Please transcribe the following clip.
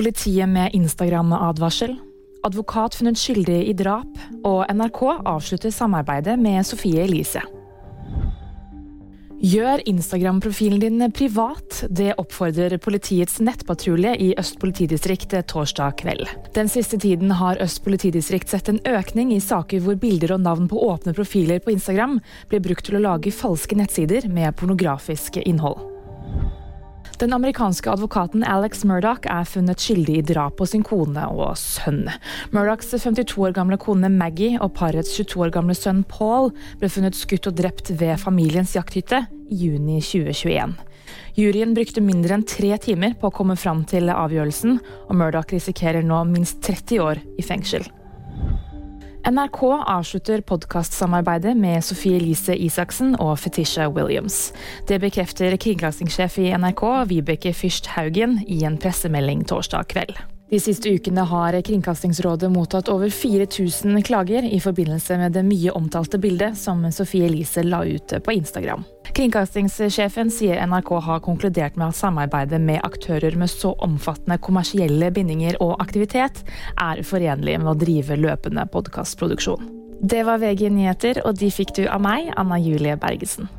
Politiet med Instagram-advarsel. Advokat funnet skyldig i drap. Og NRK avslutter samarbeidet med Sofie Elise. Gjør Instagram-profilen din privat. Det oppfordrer politiets nettpatrulje i Øst politidistrikt torsdag kveld. Den siste tiden har Øst politidistrikt sett en økning i saker hvor bilder og navn på åpne profiler på Instagram blir brukt til å lage falske nettsider med pornografisk innhold. Den amerikanske advokaten Alex Murdoch er funnet skyldig i drap på sin kone og sønn. Murdochs 52 år gamle kone Maggie og parets 22 år gamle sønn Paul ble funnet skutt og drept ved familiens jakthytte i juni 2021. Juryen brukte mindre enn tre timer på å komme fram til avgjørelsen, og Murdoch risikerer nå minst 30 år i fengsel. NRK avslutter podkastsamarbeidet med Sofie Elise Isaksen og Fetisha Williams. Det bekrefter kringkastingssjef i NRK, Vibeke Fyrst Haugen, i en pressemelding torsdag kveld. De siste ukene har Kringkastingsrådet mottatt over 4000 klager i forbindelse med det mye omtalte bildet som Sofie Elise la ut på Instagram. Kringkastingssjefen sier NRK har konkludert med at samarbeidet med aktører med så omfattende kommersielle bindinger og aktivitet er uforenlig med å drive løpende podkastproduksjon. Det var VG nyheter, og de fikk du av meg, Anna Julie Bergesen.